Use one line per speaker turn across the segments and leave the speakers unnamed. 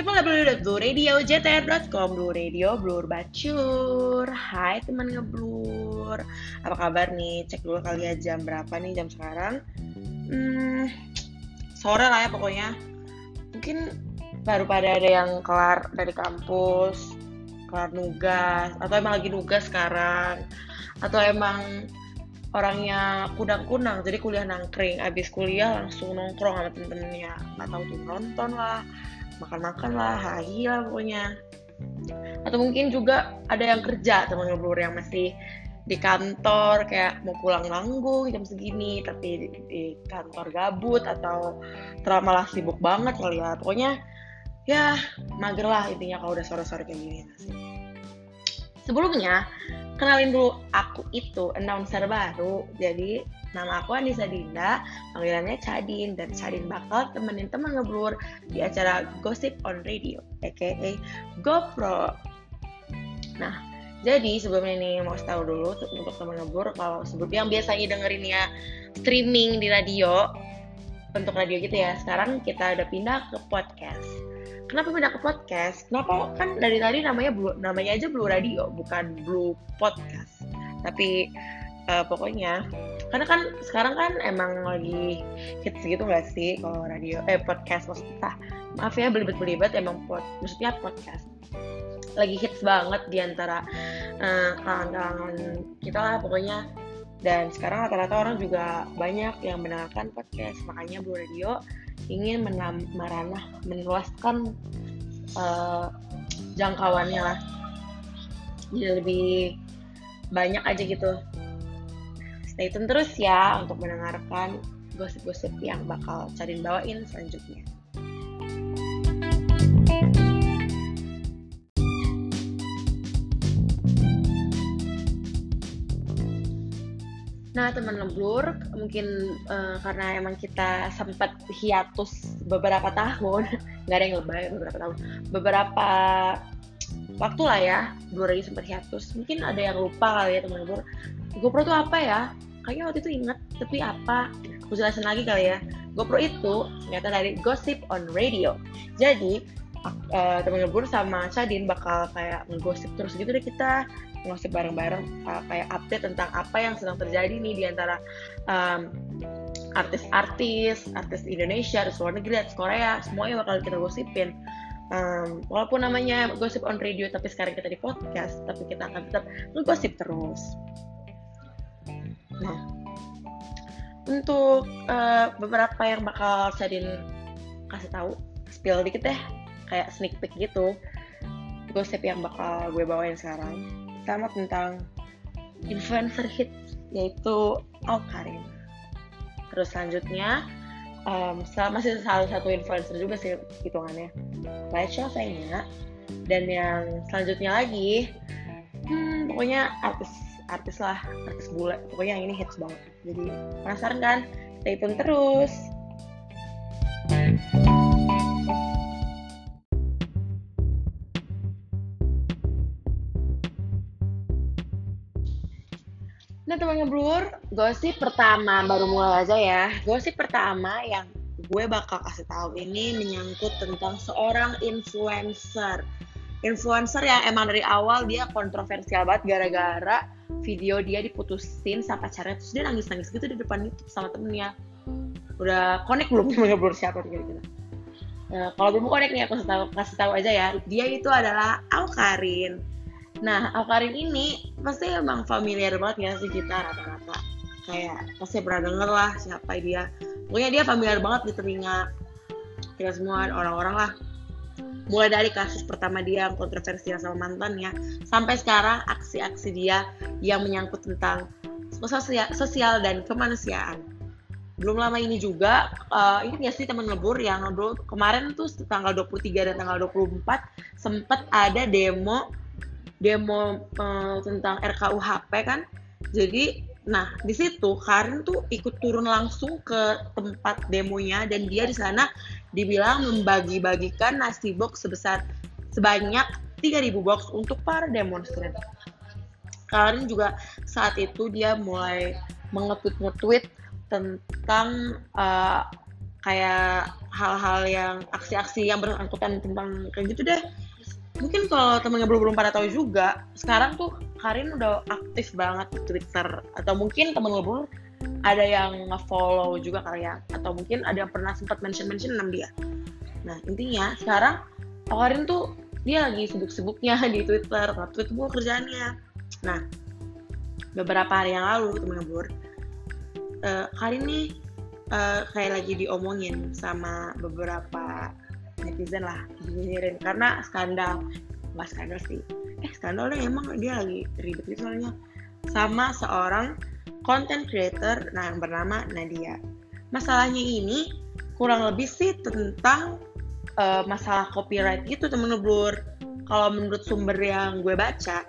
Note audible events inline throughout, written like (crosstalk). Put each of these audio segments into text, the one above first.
www.blueradio.jtr.com Blue Radio, Blur Bacur. Hai teman ngeblur. Apa kabar nih? Cek dulu kali ya jam berapa nih jam sekarang? Hmm, Sore lah ya pokoknya. Mungkin baru pada ada yang kelar dari kampus Kelar nugas Atau emang lagi nugas sekarang Atau emang orangnya kunang-kunang jadi kuliah nangkring. Abis kuliah langsung nongkrong sama temen-temennya. Nggak tahu tuh nonton lah makan-makan lah hai lah pokoknya. Atau mungkin juga ada yang kerja teman ngeblur yang masih di kantor kayak mau pulang nanggung jam segini tapi di, di kantor gabut atau terlalu sibuk banget kali ya. Pokoknya ya mager lah intinya kalau udah sore-sore kayak gini. Sebelumnya kenalin dulu aku itu announcer baru jadi Nama aku Anissa Dinda, panggilannya Cadin, dan Cadin bakal temenin teman ngeblur di acara Gossip on Radio, aka GoPro. Nah, jadi sebelumnya ini mau tahu dulu untuk teman ngeblur kalau sebelum yang biasanya dengerin ya streaming di radio, untuk radio gitu ya, sekarang kita udah pindah ke podcast. Kenapa pindah ke podcast? Kenapa kan dari tadi namanya Blue, namanya aja Blue Radio, bukan Blue Podcast. Tapi uh, pokoknya karena kan sekarang kan emang lagi hits gitu gak sih kalau radio eh podcast maksudnya? Maaf ya belibet-belibet emang pod maksudnya podcast. Lagi hits banget di antara uh, kalangan kita lah pokoknya. Dan sekarang rata-rata orang juga banyak yang mendengarkan podcast. Makanya Blue Radio ingin meranah meluaskan uh, jangkauannya lah. Jadi lebih banyak aja gitu Stay tune terus ya untuk mendengarkan gosip-gosip yang bakal Carin bawain selanjutnya. Nah, teman ngeblur, mungkin uh, karena emang kita sempat hiatus beberapa tahun, (laughs) nggak ada yang lebay beberapa tahun, beberapa waktu lah ya, blur lagi sempat hiatus. Mungkin ada yang lupa kali ya teman ngeblur. GoPro tuh apa ya? Kayaknya waktu itu inget tapi apa aku jelasin lagi kali ya GoPro itu ternyata dari Gossip on Radio jadi uh, temen ngebur sama Chadin bakal kayak ngegosip terus gitu deh kita ngosip bareng-bareng uh, kayak update tentang apa yang sedang terjadi nih di antara um, artis-artis, artis Indonesia, artis luar negeri, artis Korea, semuanya bakal kita gosipin. Um, walaupun namanya gosip on radio, tapi sekarang kita di podcast, tapi kita akan tetap ngegosip terus. Nah, untuk uh, beberapa yang bakal Sadin kasih tahu, spill dikit deh, kayak sneak peek gitu, gosip yang bakal gue bawain sekarang, sama tentang influencer hits, yaitu Alkarin. Terus selanjutnya, um, masih salah satu influencer juga sih hitungannya, Rachel Fenya, dan yang selanjutnya lagi, hmm, pokoknya artis artis lah artis bule pokoknya yang ini hits banget jadi penasaran kan stay tune terus Nah teman ngeblur, gosip pertama baru mulai aja ya. Gosip pertama yang gue bakal kasih tahu ini menyangkut tentang seorang influencer. Influencer yang emang dari awal dia kontroversial banget gara-gara video dia diputusin sama pacarnya terus dia nangis-nangis gitu di depan YouTube sama temennya. Udah connect belum belum siapa kira-kira? Nah, kalau belum connect nih aku kasih tahu kasih tahu aja ya. Dia itu adalah Alkarin. Nah Alkarin ini pasti emang familiar banget ya sih kita rata-rata. Kayak pasti pernah denger lah siapa dia. Pokoknya dia familiar banget di telinga kita semua orang-orang lah mulai dari kasus pertama dia yang kontroversial sama mantannya sampai sekarang aksi-aksi dia yang menyangkut tentang sosial, dan kemanusiaan. Belum lama ini juga uh, ini ya sih teman ngebur yang dulu kemarin tuh tanggal 23 dan tanggal 24 sempat ada demo demo uh, tentang RKUHP kan. Jadi nah di situ Karin tuh ikut turun langsung ke tempat demonya dan dia di sana dibilang membagi-bagikan nasi box sebesar sebanyak 3000 box untuk para demonstran. Karin juga saat itu dia mulai mengetweet-ngetweet tentang uh, kayak hal-hal yang aksi-aksi yang bersangkutan tentang kayak gitu deh mungkin kalau temennya belum belum pada tahu juga sekarang tuh Karin udah aktif banget di Twitter. Atau mungkin temen belum ada yang nge-follow juga kali ya. Atau mungkin ada yang pernah sempat mention-mention nama dia. Nah intinya sekarang Karin tuh dia lagi sibuk-sibuknya (laughs) di Twitter nge-tweet mulu kerjaannya. Nah beberapa hari yang lalu temen ngebur uh, Karin nih uh, kayak lagi diomongin sama beberapa netizen lah karena skandal nggak skandal sih. Eh skandalnya emang dia lagi ribet gitu soalnya. Sama seorang content creator nah yang bernama Nadia. Masalahnya ini kurang lebih sih tentang uh, masalah copyright gitu temen blur kalau menurut sumber yang gue baca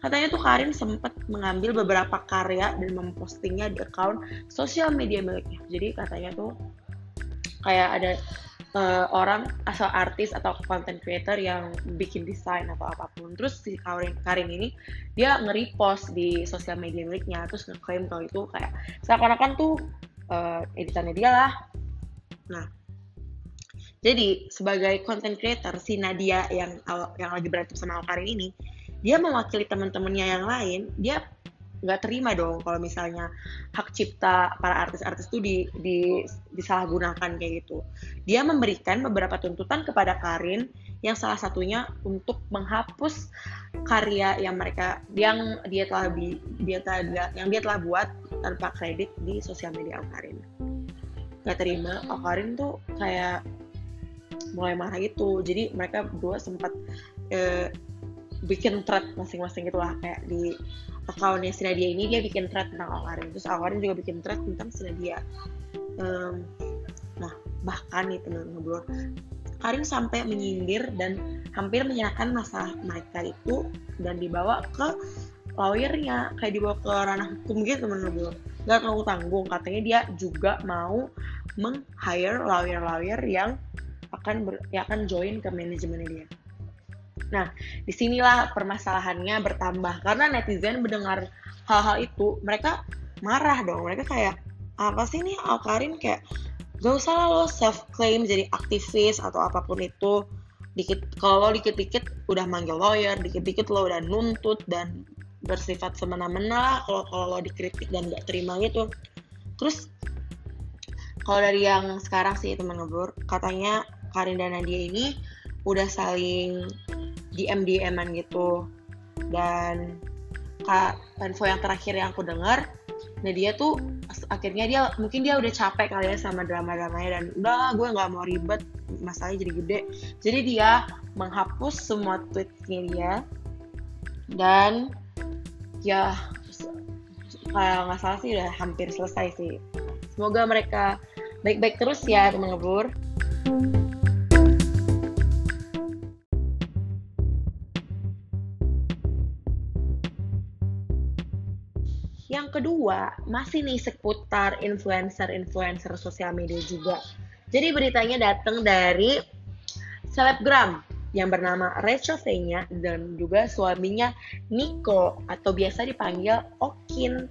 katanya tuh Karin sempat mengambil beberapa karya dan mempostingnya di account sosial media miliknya. Jadi katanya tuh kayak ada uh, orang asal artis atau content creator yang bikin desain atau apa pun. Terus si Karin, Karin ini dia nge-repost di sosial media miliknya terus ngeklaim kalau itu kayak seakan-akan tuh uh, editannya dia lah. Nah jadi sebagai content creator si Nadia yang yang lagi berantem sama Karin ini dia mewakili teman-temannya yang lain dia nggak terima dong kalau misalnya hak cipta para artis-artis itu di, di disalahgunakan kayak gitu. Dia memberikan beberapa tuntutan kepada Karin yang salah satunya untuk menghapus karya yang mereka yang dia telah bi, dia telah yang dia telah buat tanpa kredit di sosial media Karin. Gak terima, Karin tuh kayak mulai marah gitu. Jadi mereka berdua sempat eh, bikin thread masing-masing gitu lah kayak di akunnya Sinadia ini dia bikin thread tentang Alkarin. Terus Alkarin juga bikin thread tentang Sinadia. Um, nah bahkan nih teman ngobrol. Karin sampai menyindir dan hampir menyerahkan masalah mereka itu dan dibawa ke lawyernya. Kayak dibawa ke ranah hukum gitu teman ngobrol. Gak tanggung tanggung. Katanya dia juga mau meng-hire lawyer-lawyer yang akan ber, yang akan join ke manajemennya dia Nah, di sinilah permasalahannya bertambah karena netizen mendengar hal-hal itu, mereka marah dong. Mereka kayak apa sih nih Alkarin kayak gak usah lah lo self claim jadi aktivis atau apa pun itu. Dikit kalau dikit-dikit udah manggil lawyer, dikit-dikit lo udah nuntut dan bersifat semena-mena kalau kalau lo dikritik dan gak terima gitu. Terus kalau dari yang sekarang sih teman ngebur, katanya Karin dan Nadia ini udah saling DM DM-an gitu. Dan kak info yang terakhir yang aku dengar nah dia tuh akhirnya dia mungkin dia udah capek kali ya sama drama-dramanya dan udah gue nggak mau ribet masalahnya jadi gede. Jadi dia menghapus semua tweetnya dia dan ya kalau nggak salah sih udah hampir selesai sih. Semoga mereka baik-baik terus ya teman kedua, masih nih seputar influencer-influencer sosial media juga. Jadi beritanya datang dari selebgram yang bernama Rachel Fenya dan juga suaminya Nico atau biasa dipanggil Okin.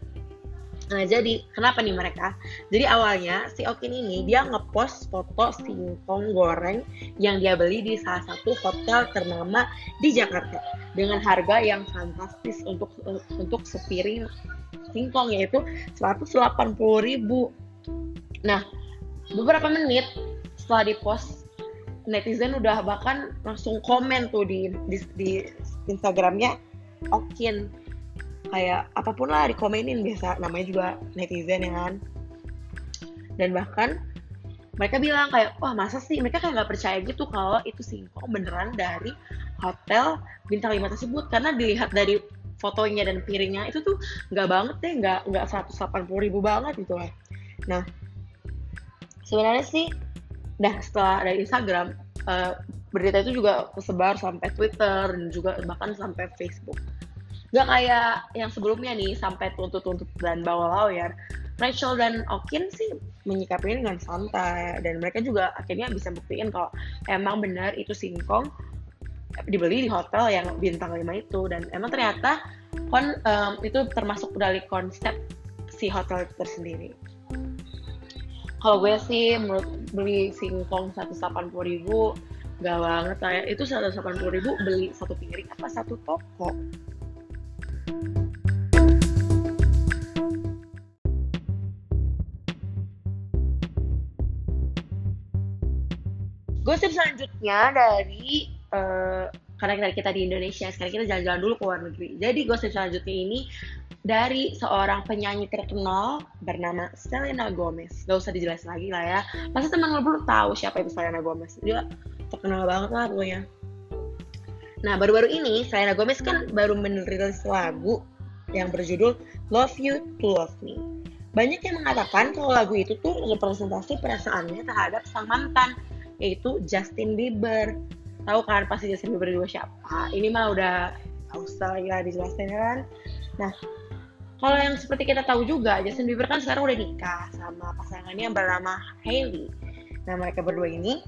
Nah jadi kenapa nih mereka? Jadi awalnya si Okin ini dia ngepost foto singkong goreng yang dia beli di salah satu hotel ternama di Jakarta dengan harga yang fantastis untuk untuk sepiring singkong yaitu 180 ribu. Nah, beberapa menit setelah di post netizen udah bahkan langsung komen tuh di di, di Instagramnya Okin kayak apa pun lah dikomenin biasa namanya juga netizen ya kan? Dan bahkan mereka bilang kayak wah masa sih? Mereka kayak nggak percaya gitu kalau itu singkong beneran dari hotel bintang 5 tersebut. Karena dilihat dari fotonya dan piringnya itu tuh nggak banget deh nggak nggak 180 ribu banget gitu lah nah sebenarnya sih dah setelah dari Instagram uh, berita itu juga tersebar sampai Twitter dan juga bahkan sampai Facebook. Nggak kayak yang sebelumnya nih sampai tuntut-tuntut dan bawa lawyer. Rachel dan Okin sih menyikapinya dengan santai dan mereka juga akhirnya bisa buktiin kalau emang benar itu singkong dibeli di hotel yang bintang 5 itu. Dan emang ternyata kon um, itu termasuk dari konsep si hotel tersendiri. kalau gue sih menurut beli singkong 180 ribu gak banget lah ya. Itu 180 ribu beli satu piring apa satu toko? Gosip selanjutnya dari uh, karena kita di Indonesia sekarang kita jalan-jalan dulu ke luar negeri jadi gosip selanjutnya ini dari seorang penyanyi terkenal bernama Selena Gomez. Gak usah dijelasin lagi lah ya. Pasti teman lo belum tahu siapa itu Selena Gomez. Dia terkenal banget lah pokoknya. Nah, baru-baru ini Selena Gomez kan baru merilis lagu yang berjudul Love You to Love Me. Banyak yang mengatakan kalau lagu itu tuh representasi perasaannya terhadap sang mantan, yaitu Justin Bieber. Tahu kan pasti Justin Bieber juga siapa? Ini mah udah usah ya dijelasin kan. Nah, kalau yang seperti kita tahu juga, Justin Bieber kan sekarang udah nikah sama pasangannya yang bernama Hailey. Nah, mereka berdua ini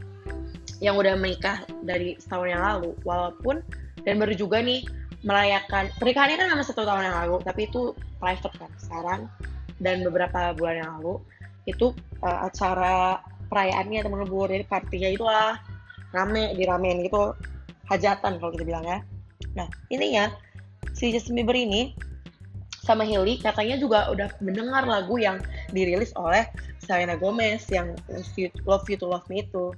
yang udah menikah dari setahun yang lalu, walaupun dan baru juga nih merayakan pernikahannya kan sama satu tahun yang lalu, tapi itu private kan sekarang dan beberapa bulan yang lalu itu uh, acara perayaannya teman lebur jadi partinya itu lah rame diramein gitu. Hajatan kalau kita bilang ya. Nah ya si Justin Bieber ini sama Hilly katanya juga udah mendengar lagu yang dirilis oleh Selena Gomez yang Love You to Love Me itu.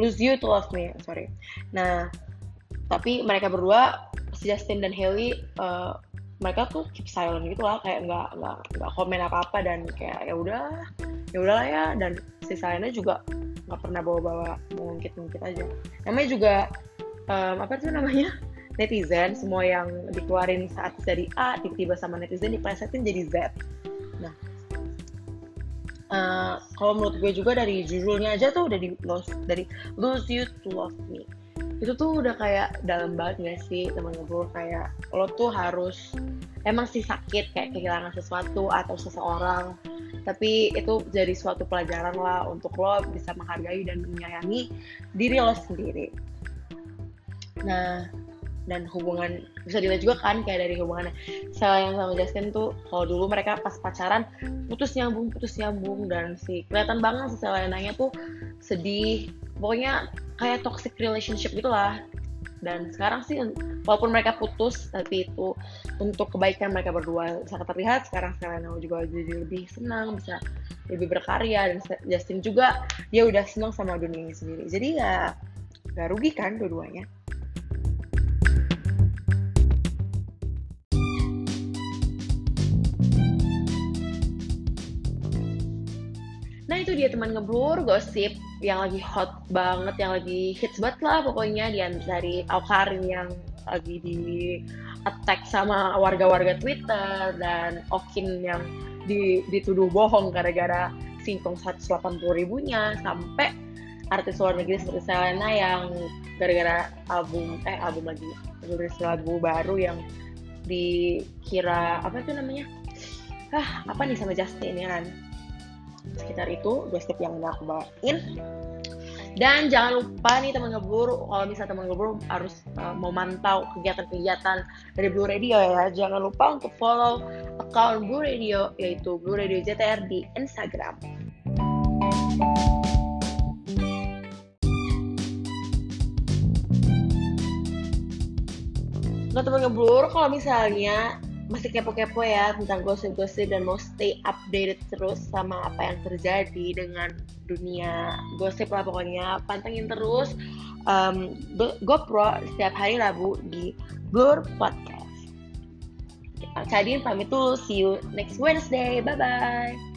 Lose You to Love Me sorry. Nah tapi mereka berdua si Justin dan Haley uh, mereka tuh keep silent gitu lah. Kayak nggak nggak nggak komen apa apa dan kayak ya udah ya udahlah ya. Dan si Selena juga nggak pernah bawa-bawa mungkin aja. Namanya juga um, apa sih namanya? (laughs) Netizen semua yang dikeluarin saat dari A tiba-tiba sama netizen diplesetin jadi Z. Nah uh, kalau menurut gue juga dari judulnya aja tuh udah di lose dari lose you to love me itu tuh udah kayak dalam banget gak sih teman ngobrol kayak lo tuh harus emang sih sakit kayak kehilangan sesuatu atau seseorang. Tapi itu jadi suatu pelajaran lah untuk lo bisa menghargai dan menyayangi diri lo sendiri. Nah dan hubungan bisa dilihat juga kan kayak dari hubungannya. Yang sama Justin tuh kalau dulu mereka pas pacaran putus nyambung putus nyambung dan si kelihatan banget si Selenanya tuh sedih pokoknya kayak toxic relationship gitulah. Dan sekarang sih walaupun mereka putus tapi itu untuk kebaikan mereka berdua sangat terlihat. Sekarang Selena juga jadi lebih senang bisa lebih berkarya. Dan Justin juga dia udah senang sama dunia sendiri. Jadi ya gak rugi kan dua-duanya itu dia teman ngeblur gosip yang lagi hot banget, yang lagi hits banget lah pokoknya. Di dari Aukarin yang lagi di attack sama warga-warga Twitter dan Okin yang di, dituduh bohong gara-gara singkong 180 ribunya sampai artis luar negeri seperti Selena yang gara-gara album eh album lagi rilis lagu baru yang dikira apa itu namanya? Ah apa nih sama Justin ya kan sekitar itu gosip yang udah aku bawain. Dan jangan lupa nih teman ngebur kalau misalnya teman ngebur harus uh, memantau kegiatan-kegiatan dari Blue Radio ya. Jangan lupa untuk follow account Blue Radio yaitu Blue Radio JTR di Instagram. Nah teman ngeblur kalau misalnya masih kepo-kepo ya tentang gosip-gosip dan mau stay updated terus sama apa yang terjadi dengan dunia gosip lah pokoknya pantengin terus um, GoPro setiap hari Rabu di Blur Podcast. Kadin pamit tuh, see you next Wednesday, bye bye.